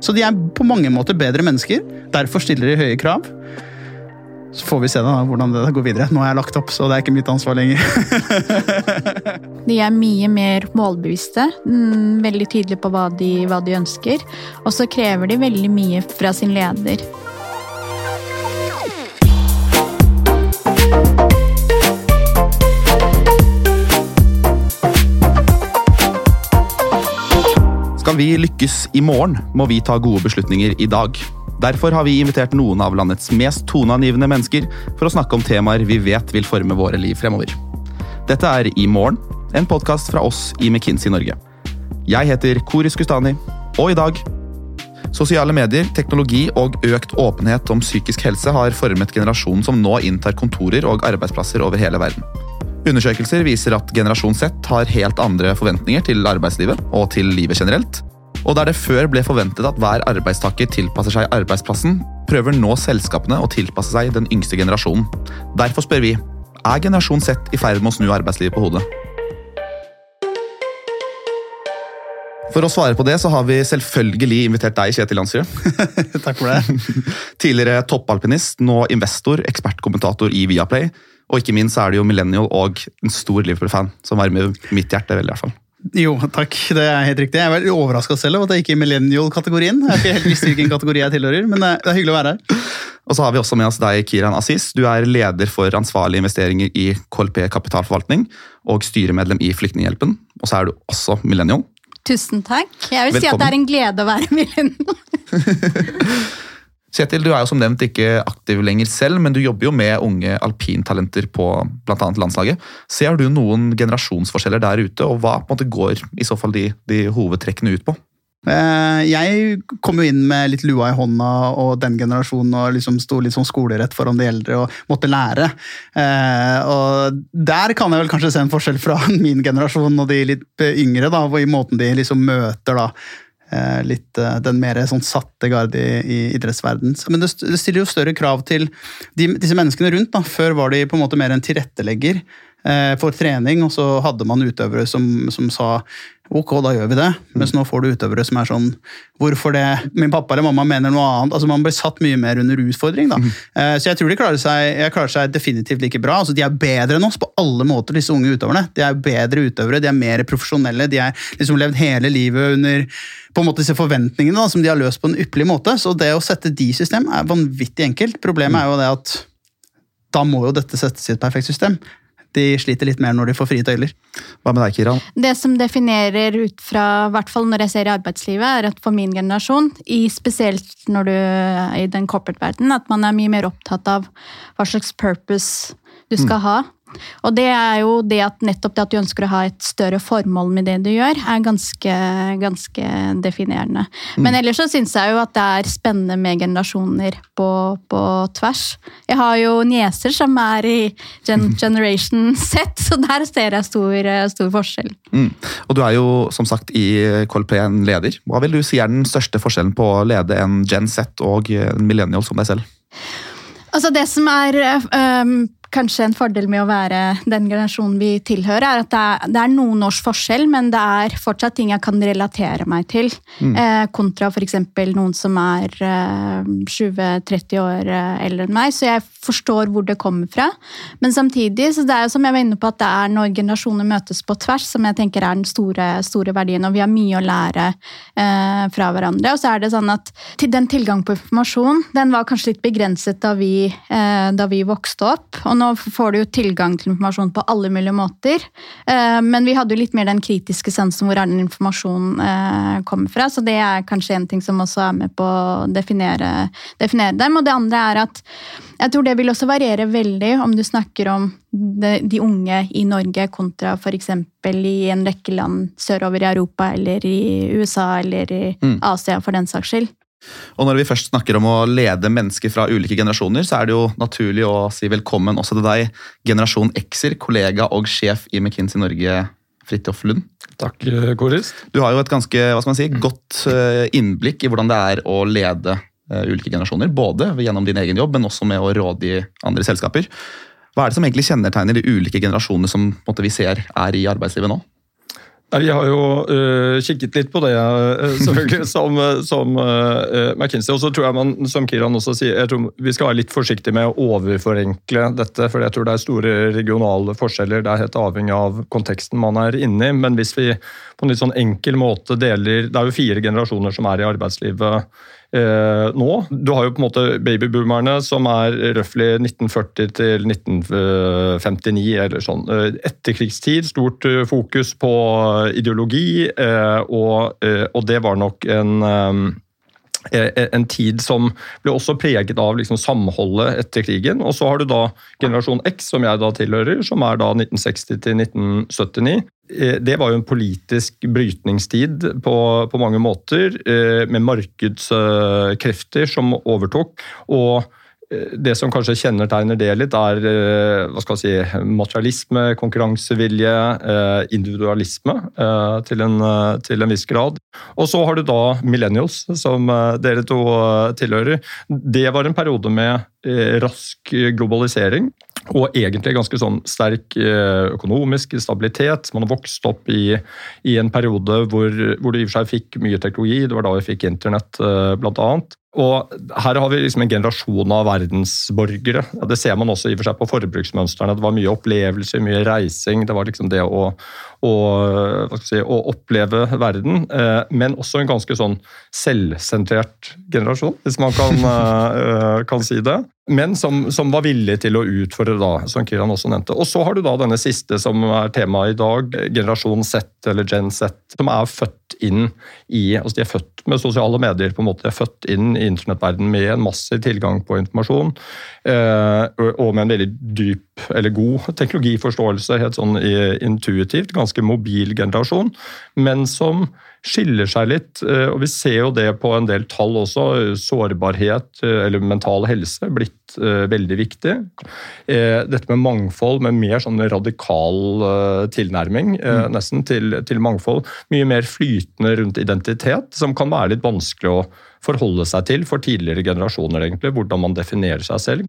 Så de er på mange måter bedre mennesker. Derfor stiller de høye krav. Så får vi se da hvordan det går videre. Nå har jeg lagt opp, så det er ikke mitt ansvar lenger. de er mye mer målbevisste, mm, veldig tydelige på hva de, hva de ønsker. Og så krever de veldig mye fra sin leder. Vi lykkes i morgen, må vi ta gode beslutninger i dag. Derfor har vi invitert noen av landets mest toneangivende mennesker for å snakke om temaer vi vet vil forme våre liv fremover. Dette er I morgen, en podkast fra oss i McKinsey Norge. Jeg heter Koris Gustani, og i dag Sosiale medier, teknologi og økt åpenhet om psykisk helse har formet generasjonen som nå inntar kontorer og arbeidsplasser over hele verden. Undersøkelser viser at generasjon Z har helt andre forventninger til arbeidslivet og til livet generelt, og der det før ble forventet at hver arbeidstaker tilpasser seg arbeidsplassen, prøver nå selskapene å tilpasse seg den yngste generasjonen. Derfor spør vi er generasjon Z i ferd med å snu arbeidslivet på hodet. For å svare på det så har vi selvfølgelig invitert deg, Kjetil Landsrud. Takk for det. Tidligere toppalpinist, nå investor, ekspertkommentator i Viaplay. Og ikke minst er det jo millennial og en stor Liverpool-fan som varmer mitt hjerte veldig. i hvert fall. Jo, takk. Det er helt riktig. Jeg er veldig overraska selv over at jeg gikk i millennial-kategorien. Jeg ikke helt visst hvilken kategori jeg tilhører, men det er hyggelig å være her. Og så har vi også med oss deg, Kiran Assis. Du er leder for ansvarlige investeringer i KLP kapitalforvaltning og styremedlem i Flyktninghjelpen. Og så er du også millennial. Tusen takk. Jeg vil Velkommen. si at det er en glede å være millennial. Kjetil, du er jo som nevnt ikke aktiv lenger selv, men du jobber jo med unge alpintalenter på bl.a. landslaget. Ser du noen generasjonsforskjeller der ute, og hva på en måte går i så fall de, de hovedtrekkene ut på? Eh, jeg kom jo inn med litt lua i hånda og den generasjonen og liksom sto litt sånn skolerett foran de eldre og måtte lære. Eh, og der kan jeg vel kanskje se en forskjell fra min generasjon og de litt yngre, da, i måten de liksom møter da litt eh, den mer sånn satte garde i, i idrettsverdenen. Men det, det, stiller jo større krav til de, disse menneskene rundt. Da. Før var de på en måte mer en tilrettelegger eh, for trening, og så hadde man utøvere som, som sa Ok, da gjør vi det. Mens nå får du utøvere som er sånn Hvorfor det? Min pappa eller mamma mener noe annet. Altså Man blir satt mye mer under utfordring. da. Mm. Så jeg tror de klarer seg, klarer seg definitivt like bra. Altså De er bedre enn oss på alle måter, disse unge utøverne. De er bedre utøvere, de er mer profesjonelle. De har liksom levd hele livet under på en måte disse forventningene da, som de har løst på en ypperlig måte. Så det å sette de i system er vanvittig enkelt. Problemet er jo det at da må jo dette settes i et perfekt system de sliter litt mer når de får frie tøyler. Hva med deg, Kiran? Det som definerer ut fra, hvert fall når jeg ser i arbeidslivet, er at for min generasjon, i spesielt når du er i den corporate verden, at man er mye mer opptatt av hva slags purpose du skal mm. ha. Og det er jo det at nettopp det at du ønsker å ha et større formål med det du gjør, er ganske, ganske definerende. Mm. Men ellers så syns jeg jo at det er spennende med generasjoner på, på tvers. Jeg har jo nieser som er i gen Generation Z, så der ser jeg stor, stor forskjell. Mm. Og du er jo som sagt i KLP en leder. Hva vil du si er den største forskjellen på å lede en Gen Z og en millennial som deg selv? Altså Det som er um, kanskje en fordel med å være den generasjonen vi tilhører, er at det er, det er noen års forskjell, men det er fortsatt ting jeg kan relatere meg til. Mm. Eh, kontra f.eks. noen som er eh, 20-30 år eh, eldre enn meg. Så jeg forstår hvor det kommer fra. Men samtidig, så det er jo som jeg var inne på, at det er når generasjoner møtes på tvers, som jeg tenker er den store, store verdien. Og vi har mye å lære eh, fra hverandre. Og så er det sånn at til den tilgang på informasjon, den var kanskje litt begrenset da vi, eh, da vi vokste opp. og nå får du jo tilgang til informasjon på alle mulige måter. Eh, men vi hadde jo litt mer den kritiske sensen hvor er den informasjonen eh, kommer fra. Så det er kanskje en ting som også er med på å definere, definere dem. Og det andre er at jeg tror det vil også variere veldig om du snakker om de, unge i Norge kontra f.eks. i en rekke land sørover i Europa eller i USA eller i mm. Asia, for den saks skyld. Og når vi først snakker om å lede mennesker fra ulike generasjoner, så er det jo naturlig å si velkommen også til deg, generasjon X-er, kollega og sjef i McKinsey Norge, Fridtjof Lund. Takk, eh, Koris. Du har jo et ganske hva skal man si, godt eh, innblikk i hvordan det er å lede eh, ulike generasjoner. Både gjennom din egen jobb, men også med å råde i andre selskaper. Hva er det som egentlig kjennetegner de ulike generasjonene som vi ser er i arbeidslivet nå? Vi har jo uh, kikket litt på det, uh, selvfølgelig, som, som uh, McKinsey. Og så tror jeg man, som Kiran også sier, jeg tror vi skal være litt forsiktige med å overforenkle dette. For jeg tror det er store regionale forskjeller. Det er helt avhengig av konteksten man er inne i. Men hvis vi på en litt sånn enkel måte deler Det er jo fire generasjoner som er i arbeidslivet eh, nå. Du har jo på en måte babyboomerne, som er røftlig 1940 til 1959 eller sånn. Eh, etterkrigstid, stort eh, fokus på ideologi, eh, og, og det var nok en en tid som ble også preget av liksom samholdet etter krigen. Og så har du da generasjon X, som jeg da tilhører, som er da 1960 til 1979. Eh, det var jo en politisk brytningstid på, på mange måter, eh, med markedskrefter som overtok. og eh, det som kanskje kjennetegner det litt, er hva skal jeg si, materialisme, konkurransevilje, individualisme til en, til en, viss grad. Og så har du da millennials, som dere to tilhører. Det var en periode med rask globalisering og egentlig ganske sånn sterk eh, økonomisk stabilitet. Man har vokst opp i, i en periode hvor, hvor, du i og for seg fikk mye teknologi. Det var da vi fikk internett, eh, bl.a. Og her har vi liksom en generasjon av verdensborgere. Det ser man også i og for seg på forbruksmønstrene. Det var mye opplevelser, mye reising. Det var liksom det å, å, si, å oppleve verden. Eh, men også en ganske sånn selvsentrert generasjon, hvis man kan, kan si det. Men som, som, var villig til å utfordre, da, som Kiran også nevnte. Og så har du da denne siste som er temaet i dag, generasjon Z, eller Gen Z, som er født inn i altså De er født med sosiale medier, på en måte. De er født inn i internettverdenen med en massiv tilgang på informasjon. Eh, og med en veldig dyp, eller god teknologiforståelse, helt sånn intuitivt. Ganske mobil generasjon, men som skiller seg litt. Eh, og vi ser jo det på en del tall også. Sårbarhet eh, eller mental helse blitt eh, veldig viktig. Dette med mangfold, med mer sånn radikal tilnærming mm. nesten til, til mangfold. Mye mer flytende rundt identitet, som kan være litt vanskelig å forholde seg til for tidligere generasjoner, egentlig, hvordan man definerer seg selv.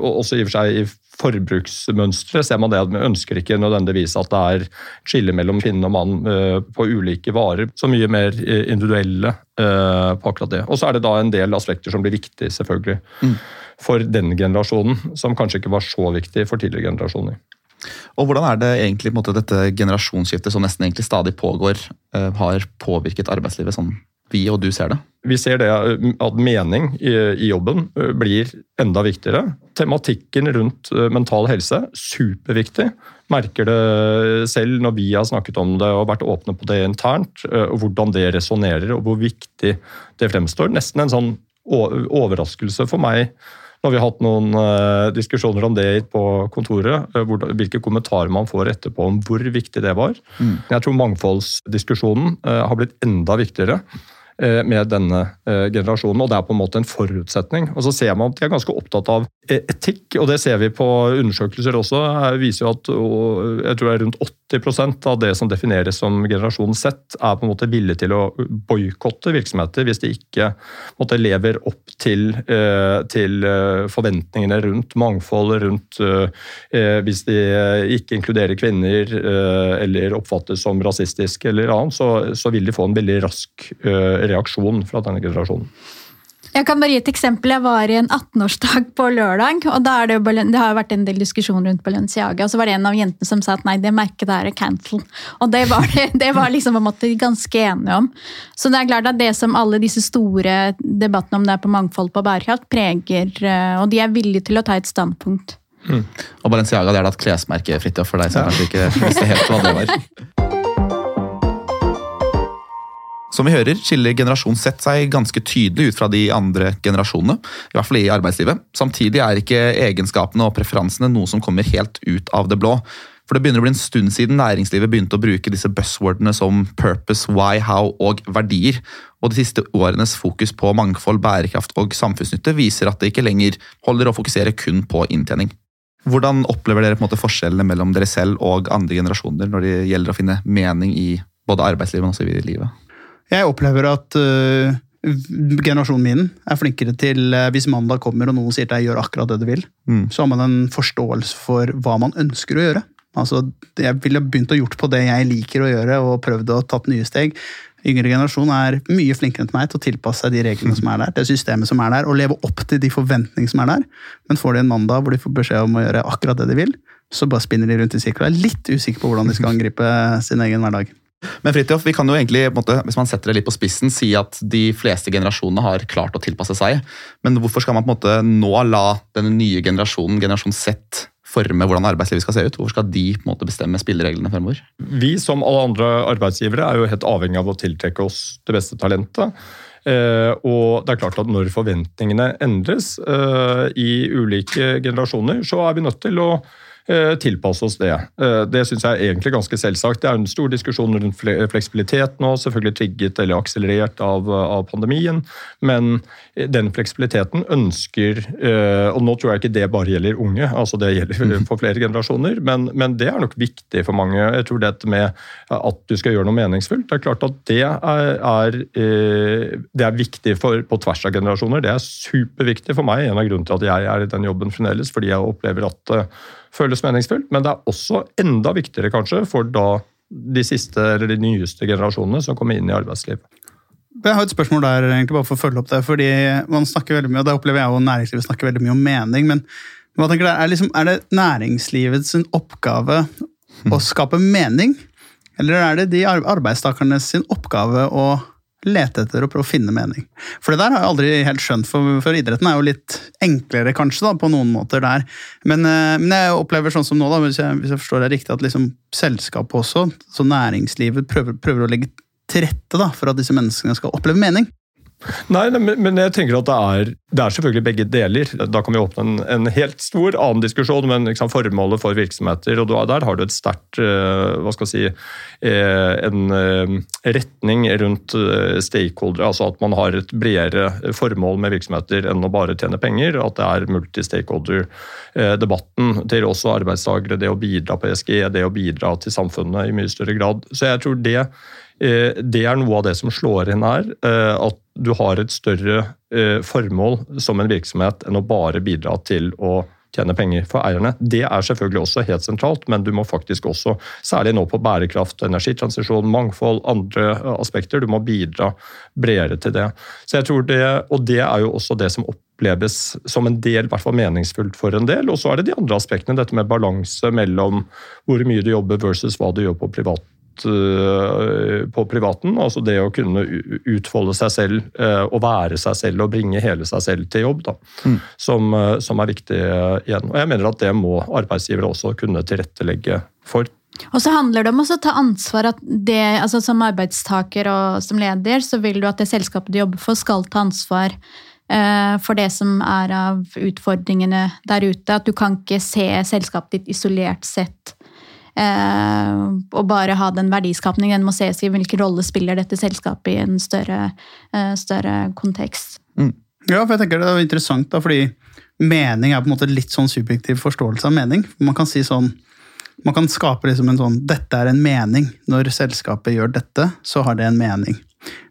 Og også i og for seg i forbruksmønstre ser man det at vi ønsker ikke nødvendigvis at det er skille mellom kvinne og mann eh, på ulike varer. Så mye mer eh, individuelle eh, på akkurat det. Og så er det da en del aspekter som blir viktig selvfølgelig mm. for denne generasjonen, som kanskje ikke var så viktig for tidligere generasjoner. Og Hvordan er det egentlig måte, dette generasjonsskiftet som nesten egentlig stadig pågår, har påvirket arbeidslivet sånn vi og du ser det? Vi ser det at mening i, jobben blir enda viktigere. Tematikken rundt mental helse, superviktig. Merker det selv når vi har snakket om det og vært åpne på det internt. og Hvordan det resonnerer og hvor viktig det fremstår. Nesten en sånn overraskelse for meg når vi har hatt noen diskusjoner om det på kontoret. hvilke kommentarer man får etterpå om hvor viktig det var. Mm. Jeg tror mangfoldsdiskusjonen har blitt enda viktigere. Eh, med denne eh, generasjonen. og Det er på en måte en forutsetning. Og Så ser man at de er ganske opptatt av e- etikk, og det ser vi på undersøkelser også. Her viser jo at jeg tror det er rundt 80% av det som defineres som generasjon Z, er på en måte villig til å boikotte virksomheter hvis de ikke måte, lever opp til, eh, til, forventningene rundt mangfold, rundt hvis de ikke inkluderer kvinner eller oppfattes som rasistiske eller annet, så, så vil de få en veldig rask reaksjon fra denne generasjonen. Jeg kan bare gi et eksempel. Jeg var i en 18-årsdag på lørdag. og da det, det, har jo vært en del diskusjon rundt Balenciaga. og Så var det en av jentene som sa at nei, det merket der er cancel. Og det var, det, det var liksom på en måte ganske enige om. Så det er klart at det som alle disse store debattene om det er på mangfold på bærekraft, preger eh, Og de er villige til å ta et standpunkt. Mm. Og Balenciaga det er da et klesmerke, Fridtjof, for deg som kanskje ikke visste helt hva det var. Som vi hører, skiller generasjon Z seg ganske tydelig ut fra de andre generasjonene. I hvert fall i arbeidslivet. Samtidig er ikke egenskapene og preferansene noe som kommer helt ut av det blå. For det begynner å bli en stund siden næringslivet begynte å bruke disse buzzwordene som purpose, why, how og verdier. Og de siste årenes fokus på mangfold, bærekraft og samfunnsnytte viser at det ikke lenger holder å fokusere kun på inntjening. Hvordan opplever dere måte forskjellene mellom dere selv og andre generasjoner når det gjelder å finne mening i både arbeidslivet og livet? Jeg opplever at uh, generasjonen min er flinkere til uh, Hvis mandag kommer og noen sier til deg gjør akkurat det du vil, mm. så har man en forståelse for hva man ønsker å gjøre. Altså, jeg ville begynt å gjort på det jeg liker å gjøre, og prøvd å tatt nye steg. Yngre generasjon er mye flinkere enn meg til å tilpasse seg de reglene som er der, det systemet som er der, og leve opp til de forventningene som er der. Men får de en mandag hvor de får beskjed om å gjøre akkurat det de vil, så bare spinner de rundt i sirkler. Er litt usikker på hvordan de skal angripe sin egen hverdag. Men Fritjof, vi kan jo egentlig, måte, hvis man setter det litt på spissen, si at de fleste generasjonene har klart å tilpasse seg. Men hvorfor skal man på en måte nå la den nye generasjonen, generasjon Z, forme hvordan arbeidslivet skal se ut? Hvorfor skal de på en måte bestemme spillereglene fremover? Vi som alle andre arbeidsgivere er jo helt avhengig av å tiltrekke oss det beste talentet. Eh, og det er klart at Når forventningene endres eh, i ulike generasjoner, så er vi nødt til å tilpasse oss det. Eh, det syns jeg er egentlig ganske selvsagt. Det er en stor diskusjon rundt fleksibilitet nå, selvfølgelig trigget eller akselerert av, av pandemien. Men den fleksibiliteten ønsker eh, Og nå tror jeg ikke det bare gjelder unge, altså det gjelder mhm. for flere generasjoner, men, men det er nok viktig for mange. Jeg tror dette med at du skal gjøre noe meningsfullt, det er klart at det er, er, det er viktig for, på tvers av generasjoner. Det er superviktig for meg. En av grunnene til at jeg er i den jobben fremdeles, fordi jeg opplever at føles meningsfullt. Men det er også enda viktigere kanskje for da de siste eller de nyeste generasjonene som kommer inn i arbeidslivet. Jeg har et spørsmål der, egentlig, bare for å følge opp det. fordi man snakker veldig mye, og Det opplever jeg og næringslivet snakker veldig mye om mening. Men hva tenker du, er, liksom, er det næringslivets oppgave å skape mening? Eller er det de arbeidstakernes oppgave å lete etter og prøve å finne mening. For det der har jeg aldri helt skjønt, for, for idretten er jo litt enklere kanskje da, på noen måter der. Men, eh, men jeg opplever sånn som nå, da, hvis jeg, hvis jeg forstår det riktig, at liksom selskapet også, så næringslivet, prøver, prøver å legge til rette da, for at disse menneskene skal oppleve mening. Nei, men jeg tenker at det er, det er selvfølgelig begge deler. Da kan vi åpne en, en helt stor annen diskusjon, men liksom formålet for virksomheter. og Der har du et sterkt eh, hva skal jeg si, eh, en eh, retning rundt stakeholdere. Altså at man har et bredere formål med virksomheter enn å bare tjene penger. At det er multi-stakeholder-debatten til også arbeidstakere. Det å bidra på ESG, det å bidra til samfunnet i mye større grad. Så jeg tror det det er noe av det som slår inn her. Eh, at du har et større eh, formål som en virksomhet enn å bare bidra til å tjene penger for eierne. Det er selvfølgelig også helt sentralt, men du må faktisk også, særlig nå på bærekraft, energitransisjon, mangfold, andre aspekter, du må bidra bredere til det. Så jeg tror det, Og det er jo også det som oppleves som en del, i hvert fall meningsfullt for en del. Og så er det de andre aspektene, dette med balanse mellom hvor mye du jobber versus hva du gjør på privat Eh, på privaten. Altså det å kunne utfolde seg selv eh, og være seg selv og bringe hele seg selv til jobb. Da, mm. som, eh, som, er viktig igjen. Og jeg mener at det må arbeidsgivere også kunne tilrettelegge for. Og så handler det om å ta ansvar. at det, altså Som arbeidstaker og som leder så vil du at det selskapet du jobber for, skal ta ansvar for det som er av utfordringene der ute. At du kan ikke se selskapet ditt isolert sett og bare ha den verdiskapningen må ses i hvilken rolle spiller dette selskapet i en større, eh, større kontekst. Mm. Ja, for jeg tenker det er interessant, da, fordi mening er på en måte litt sånn subjektiv forståelse av mening. Man kan si sånn man kan skape liksom en sånn 'dette er en mening'. Når selskapet gjør dette, så har det en mening.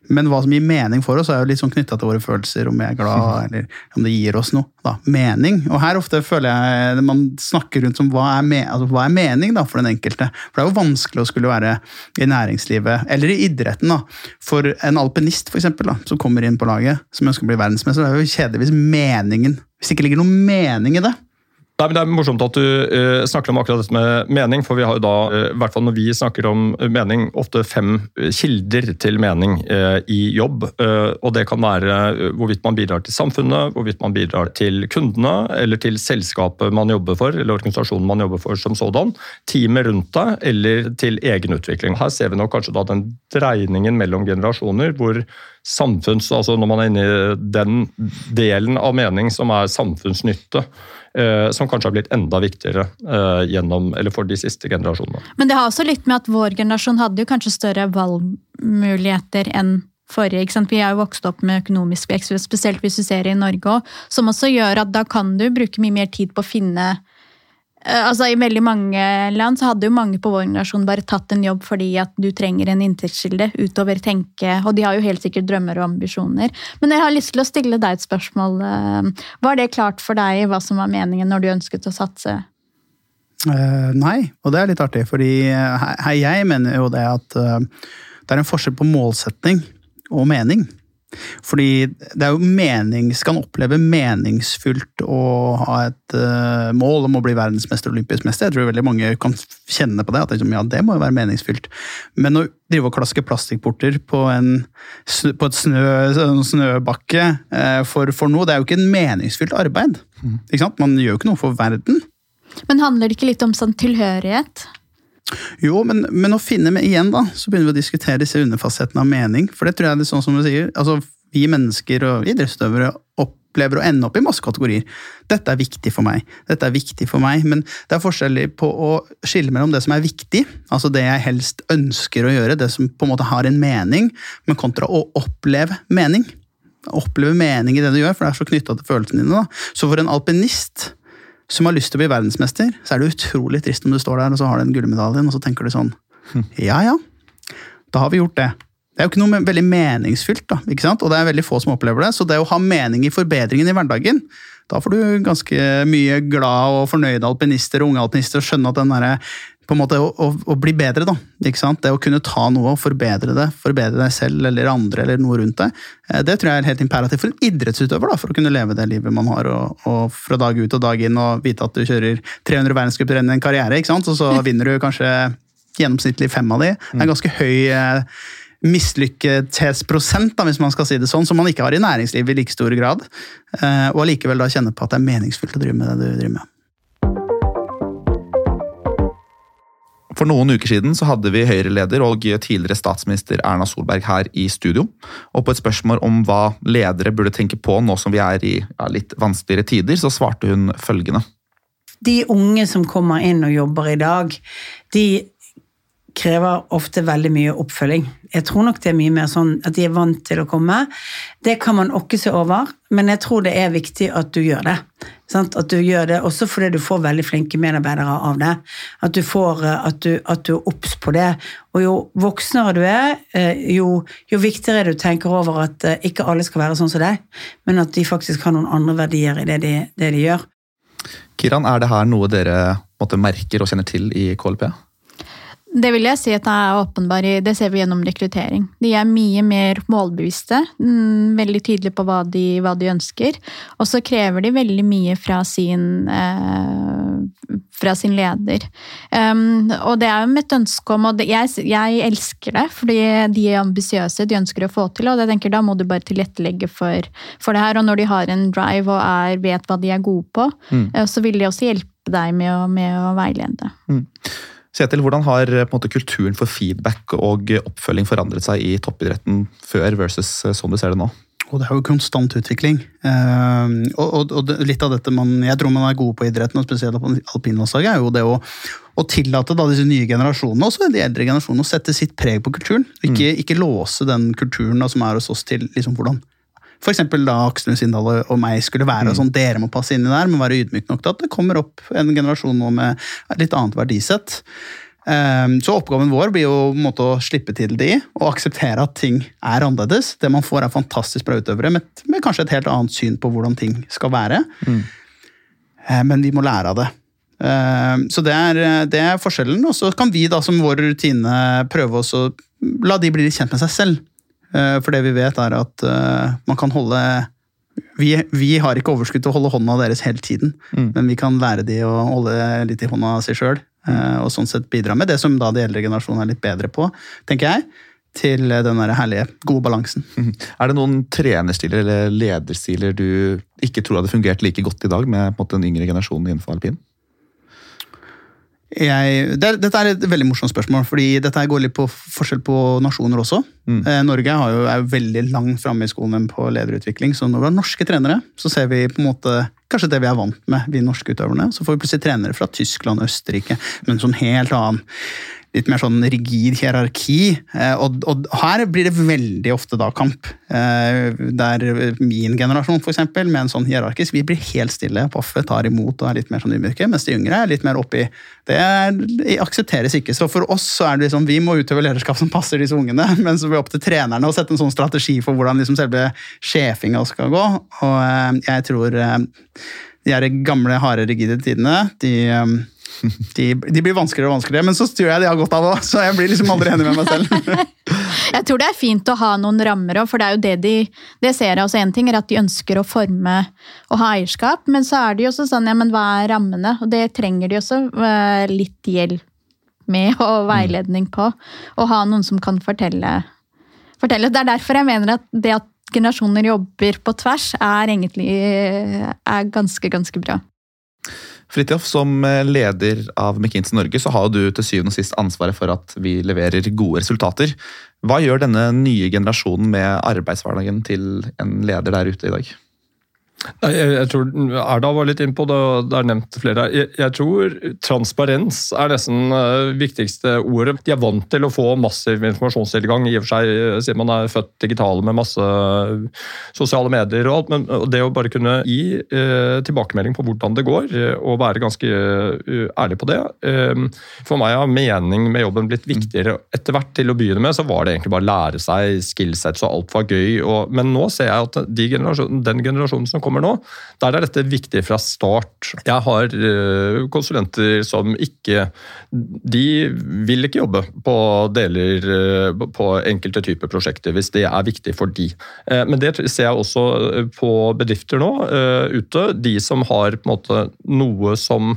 Men hva som gir mening for oss, er jo litt sånn knytta til våre følelser, om vi er glad, eller om det gir oss noe. Da. Mening. Og her ofte føler jeg man snakker rundt som hva er, me altså, hva er mening da, for den enkelte. For det er jo vanskelig å skulle være i næringslivet, eller i idretten. da. For en alpinist for eksempel, da, som kommer inn på laget, som ønsker å bli verdensmester, det er jo kjedeligvis meningen. Hvis det ikke ligger noen mening i det, Nei, men Det er morsomt at du uh, snakker om akkurat dette med mening. For vi har jo da, uh, i hvert fall når vi snakker om mening, ofte fem kilder til mening uh, i jobb. og Det kan være hvorvidt man bidrar til samfunnet, hvorvidt man bidrar til kundene, eller til selskapet man jobber for, eller organisasjonen man jobber for som sådan. Teamet rundt deg, eller til egen utvikling. Her ser vi nok kanskje da den dreiningen mellom generasjoner, hvor samfunns, altså når man er inne i den delen av mening som er samfunnsnytte, Eh, som kanskje har blitt enda viktigere eh, gjennom, eller for de siste generasjonene. Men det har også litt med at vår generasjon hadde jo kanskje større valgmuligheter enn forrige. Ikke sant? Vi er jo vokst opp med økonomisk vekst, spesielt hvis du ser det i Norge òg, som også gjør at da kan du bruke mye mer tid på å finne Eh, altså I veldig mange land så hadde jo mange på vår generasjon bare tatt en jobb fordi at du trenger en inntektskilde utover tenke, og de har jo helt sikkert drømmer og ambisjoner. Men jeg har lyst til å stille deg et spørsmål. Eh, var det klart for deg hva som var meningen når du ønsket å satse? Uh, nei, og det er litt artig, fordi eh, her, jeg mener jo det at uh, det er en forskjell på målsetning og mening. Fordi det er jo mening, skal oppleve meningsfullt å ha et uh, mål om å bli verdensmester og olympisk mester. Jeg tror veldig mange kan kjenne på det, at liksom, ja, det må jo være meningsfylt. Men å drive og klaske plastikkporter på, en, på et snø, snøbakke uh, for, for, noe, det er jo ikke en meningsfylt arbeid. Mm. Man gjør jo ikke noe for verden. Men handler det ikke litt om sånn tilhørighet? Jo, men, men, å finne med igjen, da, så begynner vi å diskutere disse underfasettene av mening. For det tror jeg er sånn som du sier, altså vi mennesker og idrettsutøvere opplever å ende opp i masse kategorier. Dette er viktig for meg, dette er viktig for meg. Men det er forskjellig på å skille mellom det som er viktig, altså det jeg helst ønsker å gjøre, det som på en måte har en mening, men kontra å oppleve mening. Oppleve mening i det du gjør, for det er så knytta til følelsene dine. da. Så for en alpinist som har lyst til å bli verdensmester, så er det utrolig trist om du står der og så har du den gullmedaljen, og så tenker du sånn Ja ja, da har vi gjort det. Det er jo ikke noe veldig meningsfylt, da, ikke sant? og det er veldig få som opplever det. Så det å ha mening i forbedringen i hverdagen, da får du ganske mye glad og fornøyde alpinister og unge alpinister og skjønne at den der på en måte å, å, å, bli bedre, da. ikke sant? Det å kunne ta noe og forbedre det, forbedre deg selv eller andre eller noe rundt deg, eh, det tror jeg er helt imperativt for en idrettsutøver da, for å kunne leve det livet man har, og, og fra dag ut og dag inn og vite at du kjører 300 verdenscuprenn i en karriere, ikke sant? og så vinner du kanskje gjennomsnittlig fem av de. Det er en ganske høy eh, mislykkethetsprosent, hvis man skal si det sånn, som man ikke har i næringslivet i like stor grad. Eh, og allikevel da kjenne på at det er meningsfullt å drive med det du driver med. For noen uker siden så hadde vi Høyre-leder og tidligere statsminister Erna Solberg her i studio. Og på et spørsmål om hva ledere burde tenke på nå som vi er i ja, litt vanskeligere tider, så svarte hun følgende. De unge som kommer inn og jobber i dag, de krever ofte veldig mye oppfølging. Jeg tror nok det er mye mer sånn at de er vant til å komme. Det kan man okke seg over, men jeg tror det er viktig at du gjør det. Sant? At du gjør det også fordi du får veldig flinke medarbeidere av det. At du får, eh, at du, at du er obs på det. Og jo voksnere du er, eh, jo, jo viktigere er det du tenker over at eh, ikke alle skal være sånn som deg, men at de faktisk har noen andre verdier i det de, det de gjør. Kiran, er det her noe dere måtte, merker og kjenner til i KLP? Det vil jeg si at det er åpenbar Det ser vi gjennom rekruttering. De er mye mer målbevisste. Mm, veldig tydelige på hva de, hva de ønsker. Og så krever de veldig mye fra sin, eh, fra sin leder. Um, og det er jo med et ønske om Og det, jeg, jeg, elsker det, fordi de er ambisiøse, de ønsker å få til. Og jeg tenker da må du bare tilrettelegge for, for, det her. Og når de har en drive og er, vet hva de er gode på, mm. Eh, så vil de også hjelpe deg med å, med å veilede. Mm. Kjetil, hvordan har eh, måte, kulturen for feedback og oppfølging forandret seg i toppidretten før versus eh, sånn du ser det nå? Og det er jo konstant utvikling. Uh, og, og, og, litt av dette man, jeg tror man er gode på idretten, og spesielt på alpinlandslaget, er jo det å, å tillate da, disse nye generasjonene, også de eldre generasjonene, å sette sitt preg på kulturen. Ikke, mm. ikke låse den kulturen da, som er hos oss, til liksom, hvordan f.eks. da Aksel Sindal og meg skulle være. Mm. sånn, Dere må passe inn i der, men være ydmyk nok til at det kommer opp en generasjon nå med litt annet verdisett. Ehm, så oppgaven vår blir jo måte, å slippe til de og akseptere at ting er annerledes. Det man får, er fantastisk bra utøvere med, med kanskje et helt annet syn på hvordan ting skal være. Mm. Ehm, men vi må lære av det. Ehm, så det er, det er forskjellen. Og så kan vi da som vår rutine prøve å la de bli litt kjent med seg selv. For det vi vet, er at uh, man kan holde vi, vi, har ikke overskudd til å holde hånda deres hele tiden, mm. men vi kan lære de å holde litt i hånda si sjøl. Mm. og sånn sett bidra med det som da de eldre generasjonene er litt bedre på, tenker jeg. Til den der herlige, gode balansen. Mm. Er det noen trenerstiler eller lederstiler du ikke tror hadde fungert like godt i dag med den yngre generasjonen innenfor alpin? Jeg, det, dette er et veldig morsomt spørsmål, fordi dette går litt på forskjell på nasjoner også. Mm. Eh, Norge jo, er jo veldig langt framme i skolen på lederutvikling, så når vi har norske trenere, så ser vi på en måte kanskje det vi er vant med, vi norske utøverne. Så får vi plutselig trenere fra Tyskland og Østerrike, men sånn helt annen litt mer sånn rigid hierarki. Eh, og, og, her blir det veldig ofte da kamp. Eh, der min generasjon, eksempel, med en sånn hierarkisk, vi blir helt stille. Paffe tar imot og er litt mer sånn ydmyke, mens de yngre er litt mer oppi Det aksepteres ikke. Så for oss så er det liksom, vi må utøve lederskap som passer disse ungene, men så blir det opp til trenerne å sette en sånn strategi for hvordan liksom selve sjefinga skal gå. Og eh, jeg tror de gamle, harde, rigide tidene de De, de blir vanskeligere og vanskeligere, men så tror jeg de har godt av òg. Så jeg blir liksom aldri enig med meg selv. Jeg tror det er fint å ha noen rammer òg, for det er jo det de Det ser jeg også en ting, er at de ønsker å forme og ha eierskap, men så er det jo også sånn, ja, men hva er rammene? Og det trenger de også eh, litt hjelp med og veiledning på. Og ha noen som kan fortelle, fortelle. Det er derfor jeg mener at det at generasjoner jobber på tvers, er egentlig er ganske, ganske bra. Fridtjof, som eh, leder av McKinsey Norge, så har du til syvende og sist ansvaret for at vi leverer gode resultater. Hva gjør denne nye generasjonen med arbeidshverdagen til en leder der ute i dag? Jeg, jeg, tror Erda var litt innpå det, det er nevnt flere. Jeg, jeg tror transparens er nesten det uh, viktigste ordet. De er vant til å få massiv informasjonstilgang, i og for seg uh, siden man er født digitale med masse uh, sosiale medier og alt, men det å bare kunne gi uh, tilbakemelding på hvordan det går, og være ganske ærlig på det um, For meg har mening med jobben blitt viktigere. Etter hvert til å begynne med så var det egentlig bare å lære seg skillsets og alt var gøy, og, men nå ser jeg at de generasjon, den generasjonen som kommer kommer nå, der er dette viktig fra start. Jeg har uh, konsulenter som ikke De vil ikke jobbe på deler uh, på enkelte typer prosjekter hvis det er viktig for de. Uh, men det ser jeg også på bedrifter nå ute. De som har måte noe som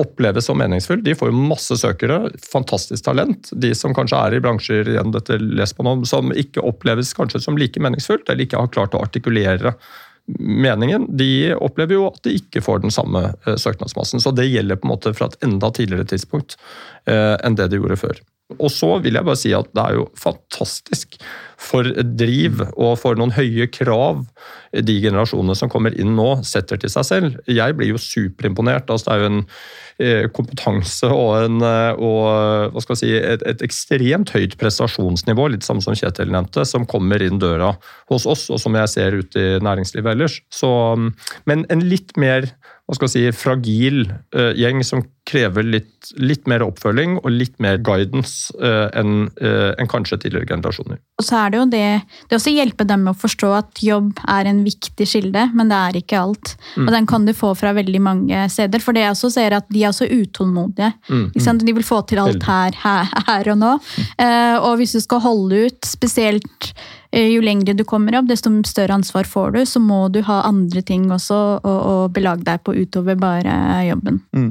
oppleves som meningsfullt. De får jo masse søkere, fantastisk talent. De som kanskje er i bransjer igjen dette les på nå, som ikke oppleves kanskje som like meningsfullt, eller ikke har klart å artikulere meningen, de opplever jo at de ikke får den samme eh, søknadsmassen. Så det gjelder på en måte fra et enda tidligere tidspunkt eh, enn det de gjorde før. Og så vil jeg bare si at det er jo fantastisk for driv og for noen høye krav de generasjonene som kommer inn nå, setter til seg selv. Jeg blir jo superimponert. Altså, det er jo en eh, kompetanse og, en, eh, og skal si, et, et, ekstremt høyt prestasjonsnivå, litt samme som Kjetil nevnte, som kommer inn døra hos oss, og som jeg ser ute i næringslivet ellers. Så, men en litt mer hva skal jeg si, fragil gjeng som krever litt, litt, mer oppfølging og litt mer guidance uh, enn uh, en kanskje tidligere generasjoner. Og så er Det jo det, det også hjelper dem med å forstå at jobb er en viktig kilde, men det er ikke alt. Mm. Og Den kan du få fra veldig mange steder. For det jeg også ser at de er så utålmodige. Mm. De vil få til alt her, her, her og nå. Mm. og hvis du skal holde ut, spesielt Eh, jo lengre du kommer opp, desto større ansvar får du. Så må du ha andre ting også å, å belage deg på utover bare jobben. Mm.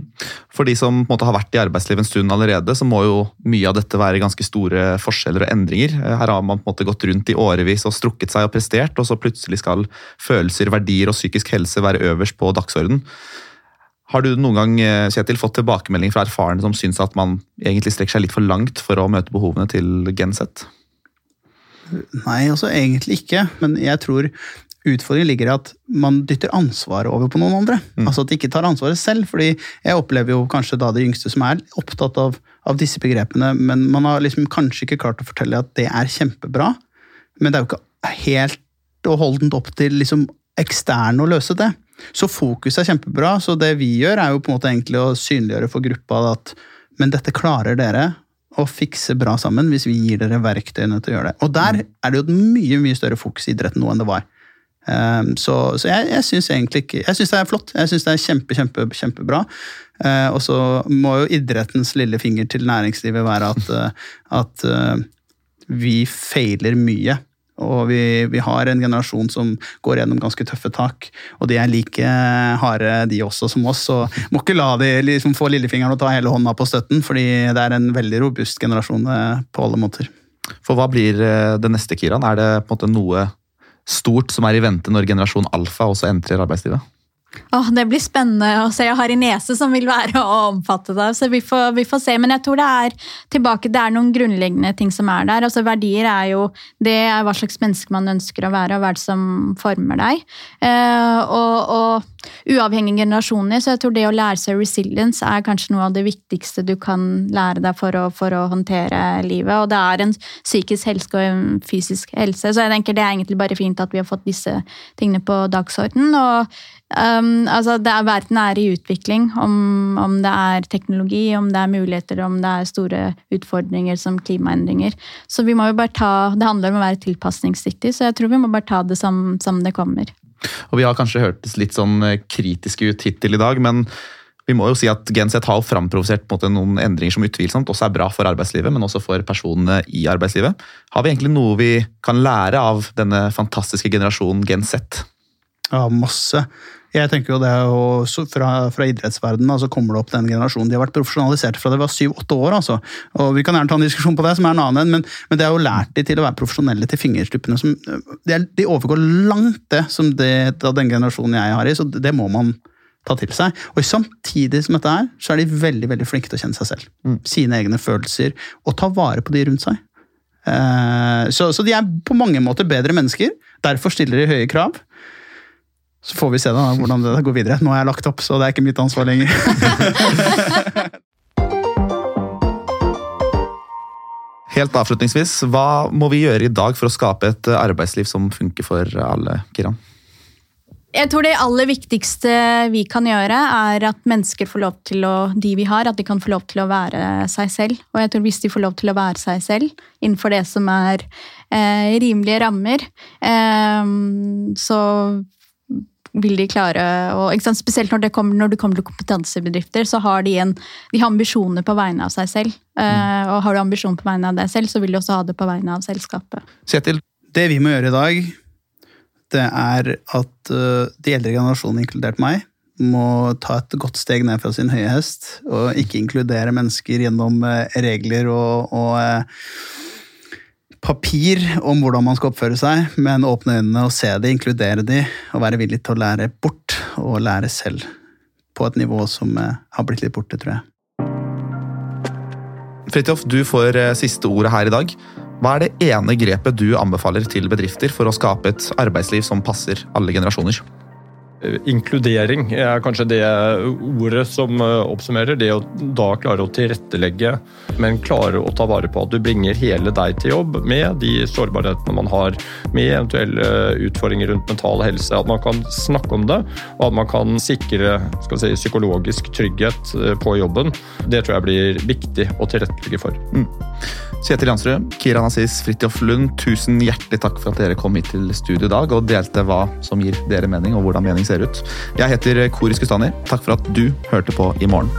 For de som måte, har vært i arbeidslivet en stund allerede, så må jo mye av dette være ganske store forskjeller og endringer. Eh, her har man på en måte gått rundt i årevis og strukket seg og prestert, og så plutselig skal følelser, verdier og psykisk helse være øverst på dagsorden. Har du noen gang eh, Kjetil, fått tilbakemelding fra erfarne som syns at man egentlig strekker seg litt for langt for å møte behovene til Genset? Nei, altså egentlig ikke. Men jeg tror utfordringen ligger i at man dytter ansvaret over på noen andre. Mm. Altså At de ikke tar ansvaret selv. fordi jeg opplever jo kanskje da de yngste som er opptatt av, av disse begrepene, men man har liksom kanskje ikke klart å fortelle at det er kjempebra. Men det er jo ikke helt og holdent opp til liksom eksterne å løse det. Så fokus er kjempebra. Så det vi gjør, er jo på en måte egentlig å synliggjøre for gruppa at men dette klarer dere, å fikse bra sammen hvis vi gir dere verktøyene til å gjøre det. Og der mm. er det jo et mye mye større fokus i idretten nå enn det var. Um, så, så, jeg, jeg syns egentlig ikke Jeg syns det er flott. Jeg syns det er kjempe, kjempe, kjempebra. Uh, og så må jo idrettens lille finger til næringslivet være at, uh, at uh, vi feiler mye og vi, vi, har en generasjon som går gjennom ganske tøffe tak. Og de er like harde, de også, som oss. Så må ikke la de liksom, få lillefingeren og ta hele hånda på støtten, fordi det er en veldig robust generasjon eh, på alle måter. For hva blir eh, det neste, Kiran? Er det på en måte noe stort som er i vente når generasjon alfa også entrer arbeidslivet? Oh, det blir spennende å se. Jeg har en nese som vil være å omfatte det. så vi får, vi får, se. Men jeg tror det er tilbake, det er noen grunnleggende ting som er der. Altså Verdier er jo det er hva slags menneske man ønsker å være, og hva som former deg. Eh, og, og, uavhengige generasjoner, så jeg tror det å lære seg resilience er kanskje noe av det viktigste du kan lære deg for å, for å håndtere livet. Og det er en psykisk helse og en fysisk helse, så jeg tenker det er egentlig bare fint at vi har fått disse tingene på dagsorden. og Um, altså er, verden er i utvikling, om, om, det er teknologi, om det er muligheter, om det er store utfordringer som klimaendringer. Så vi må jo bare ta, Det handler om å være tilpasningsdyktig, så jeg tror vi må bare ta det som, som det kommer. Og Vi har kanskje hørtes litt sånn eh, kritiske ut hittil i dag, men Vi må jo si at Gen har framprovosert noen endringer som utvilsomt også er bra for arbeidslivet, men også for personene i arbeidslivet. Har vi egentlig noe vi kan lære av denne fantastiske generasjonen Gen Ja, masse. Jeg tenker jo det er jo Fra, fra idrettsverdenen altså kommer det opp den generasjonen. De har vært profesjonalisert fra de var syv-åtte år. altså. Og Vi kan gjerne ta en diskusjon på det, som er en annen, men, men det har jo lært de til å være profesjonelle til fingerstuppene. som, De, er, de overgår langt det som det, da den generasjonen jeg har i, så det må man ta til seg. Og samtidig som dette er, så er de veldig veldig flinke til å kjenne seg selv. Mm. Sine egne følelser, og ta vare på de rundt seg. Eh, så, så de er på mange måter bedre mennesker. Derfor stiller de høye krav. Så får vi se da hvordan det går videre. Nå er jeg lagt opp, så det er ikke mitt ansvar lenger. Helt avslutningsvis, hva må vi gjøre i dag for å skape et arbeidsliv som funker for alle, Kiran? Jeg tror det aller viktigste vi kan gjøre, er at mennesker får lov til å de vi har, at de kan få lov til å være seg selv. Og jeg tror hvis de får lov til å være seg selv innenfor det som er eh, rimelige rammer, eh, så vil de klare og, Spesielt når det, kommer, når det kommer til kompetansebedrifter, så har de, en, de har ambisjoner på vegne av seg selv. Eh, og har du ambisjon på vegne av deg selv, så vil du også ha det på vegne av selskapet. Kjetil, Det vi må gjøre i dag, det er at uh, de eldre generasjonene, inkludert meg, må ta et godt steg ned fra sin høye hest og ikke inkludere mennesker gjennom uh, regler og, og papir om hvordan man skal oppføre seg, men åpne øynene og se de, inkludere de, og være villig til å lære bort og lære selv. På et nivå som har blitt litt borte, tror jeg. Fridtjof, du får eh, siste ordet her i dag. Hva er det ene grepet du anbefaler til bedrifter for å skape et arbeidsliv som passer alle generasjoner? Inkludering er kanskje det ordet som eh, oppsummerer. Det å da klare å tilrettelegge, men klare å ta vare på at du bringer hele deg til jobb med de sårbarhetene man har, med eventuelle utfordringer rundt mental helse. At man kan snakke om det, og at man kan sikre si, psykologisk trygghet eh, på jobben. Det tror jeg blir viktig å tilrettelegge for. Mm. Kjetil Jansrud, Kiran Aziz, Fridtjof Lund, tusen hjertelig takk for at dere kom hit til studio i dag og delte hva som gir dere mening, og hvordan mening ser ut. Jeg heter Kori Skustani. Takk for at du hørte på i morgen.